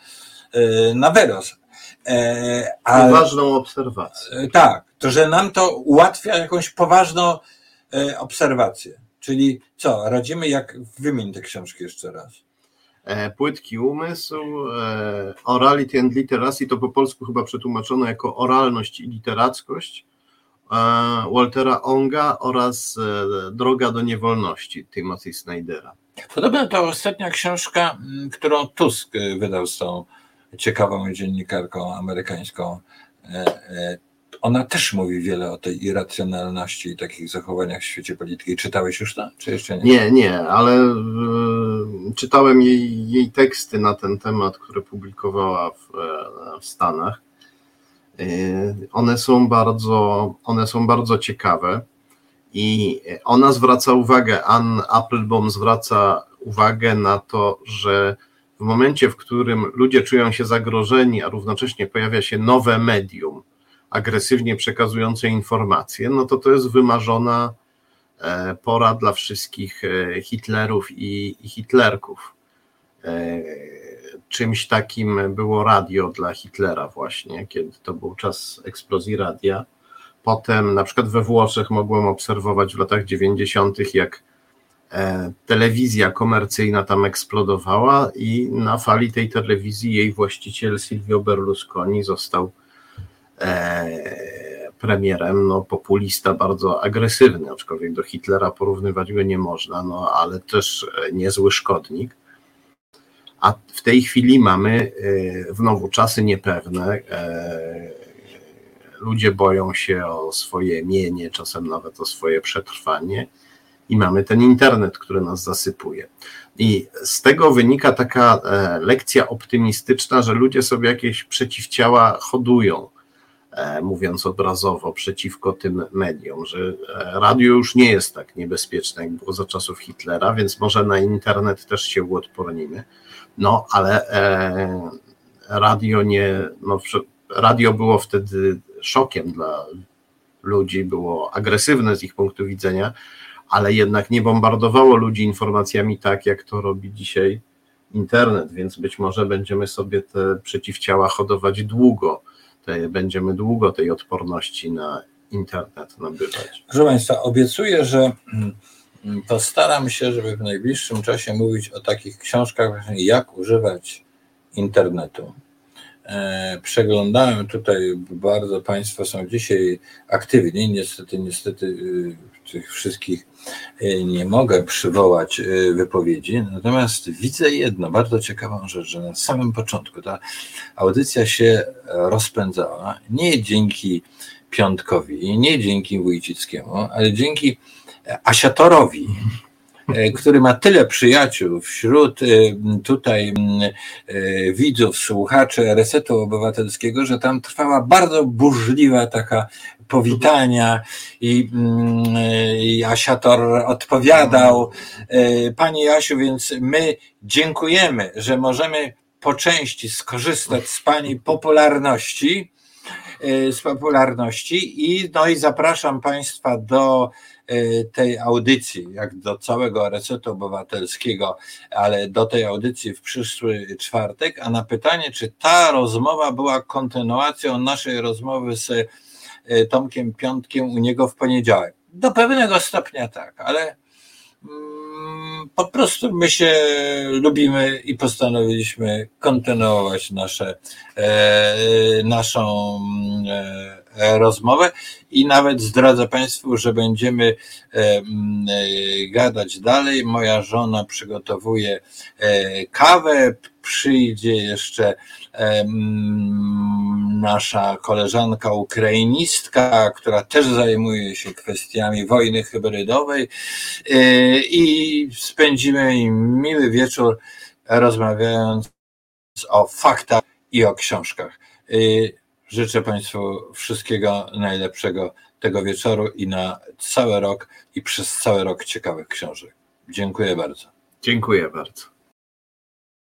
e, na wyrost. E, ale, Ważną obserwację. E, tak, to że nam to ułatwia jakąś poważną obserwację. Czyli co, radzimy jak wymień te książki jeszcze raz. Płytki umysł, orality and literacy, to po polsku chyba przetłumaczono jako oralność i literackość Waltera Onga oraz Droga do niewolności Timothy Snydera. Podobno to ostatnia książka, którą Tusk wydał z tą ciekawą dziennikarką amerykańską. E, e, ona też mówi wiele o tej irracjonalności i takich zachowaniach w świecie polityki. Czytałeś już to, czy jeszcze nie? Nie, nie, ale y, czytałem jej, jej teksty na ten temat, które publikowała w, e, w Stanach. One są bardzo, one są bardzo ciekawe. I ona zwraca uwagę, Ann Applebaum zwraca uwagę na to, że w momencie, w którym ludzie czują się zagrożeni, a równocześnie pojawia się nowe medium agresywnie przekazujące informacje, no to to jest wymarzona e, pora dla wszystkich e, Hitlerów i, i Hitlerków. E, czymś takim było radio dla Hitlera właśnie, kiedy to był czas eksplozji radia Potem na przykład we Włoszech mogłem obserwować w latach 90., jak telewizja komercyjna tam eksplodowała i na fali tej telewizji jej właściciel Silvio Berlusconi został e, premierem, no populista bardzo agresywny, aczkolwiek do Hitlera porównywać go nie można, no ale też e, niezły szkodnik. A w tej chwili mamy znowu czasy niepewne, ludzie boją się o swoje mienie, czasem nawet o swoje przetrwanie, i mamy ten internet, który nas zasypuje. I z tego wynika taka e, lekcja optymistyczna, że ludzie sobie jakieś przeciwciała hodują, e, mówiąc obrazowo, przeciwko tym mediom, że e, radio już nie jest tak niebezpieczne, jak było za czasów Hitlera, więc może na internet też się uodpornimy. No, ale radio nie, no, radio było wtedy szokiem dla ludzi, było agresywne z ich punktu widzenia, ale jednak nie bombardowało ludzi informacjami tak, jak to robi dzisiaj internet, więc być może będziemy sobie te przeciwciała hodować długo. Te, będziemy długo tej odporności na internet nabywać. Proszę Państwa, obiecuję, że mm, postaram się, żeby w najbliższym czasie mówić o takich książkach, jak używać internetu. E, przeglądałem tutaj, bardzo Państwo są dzisiaj aktywni, niestety, niestety y, tych wszystkich y, nie mogę przywołać y, wypowiedzi, natomiast widzę jedno, bardzo ciekawą rzecz, że na samym początku ta audycja się rozpędzała nie dzięki Piątkowi, nie dzięki Wójcickiemu, ale dzięki Asiatorowi, E, który ma tyle przyjaciół wśród e, tutaj e, widzów, słuchaczy Resetu Obywatelskiego, że tam trwała bardzo burzliwa taka powitania i, i Asiator odpowiadał. Pani Jasiu, więc my dziękujemy, że możemy po części skorzystać z Pani popularności, z popularności i no i zapraszam Państwa do Y, tej audycji, jak do całego resetu obywatelskiego, ale do tej audycji w przyszły czwartek, a na pytanie, czy ta rozmowa była kontynuacją naszej rozmowy z Tomkiem Piątkiem u niego w poniedziałek. Do pewnego stopnia tak, ale mm, po prostu my się lubimy i postanowiliśmy kontynuować nasze, e, naszą e, E, rozmowę i nawet zdradzę Państwu, że będziemy e, e, gadać dalej. Moja żona przygotowuje kawę, przyjdzie jeszcze nasza koleżanka ukrainistka, która też zajmuje się kwestiami wojny hybrydowej i spędzimy miły wieczór rozmawiając o faktach i o książkach. Życzę Państwu wszystkiego najlepszego tego wieczoru i na cały rok i przez cały rok ciekawych książek. Dziękuję bardzo. Dziękuję bardzo.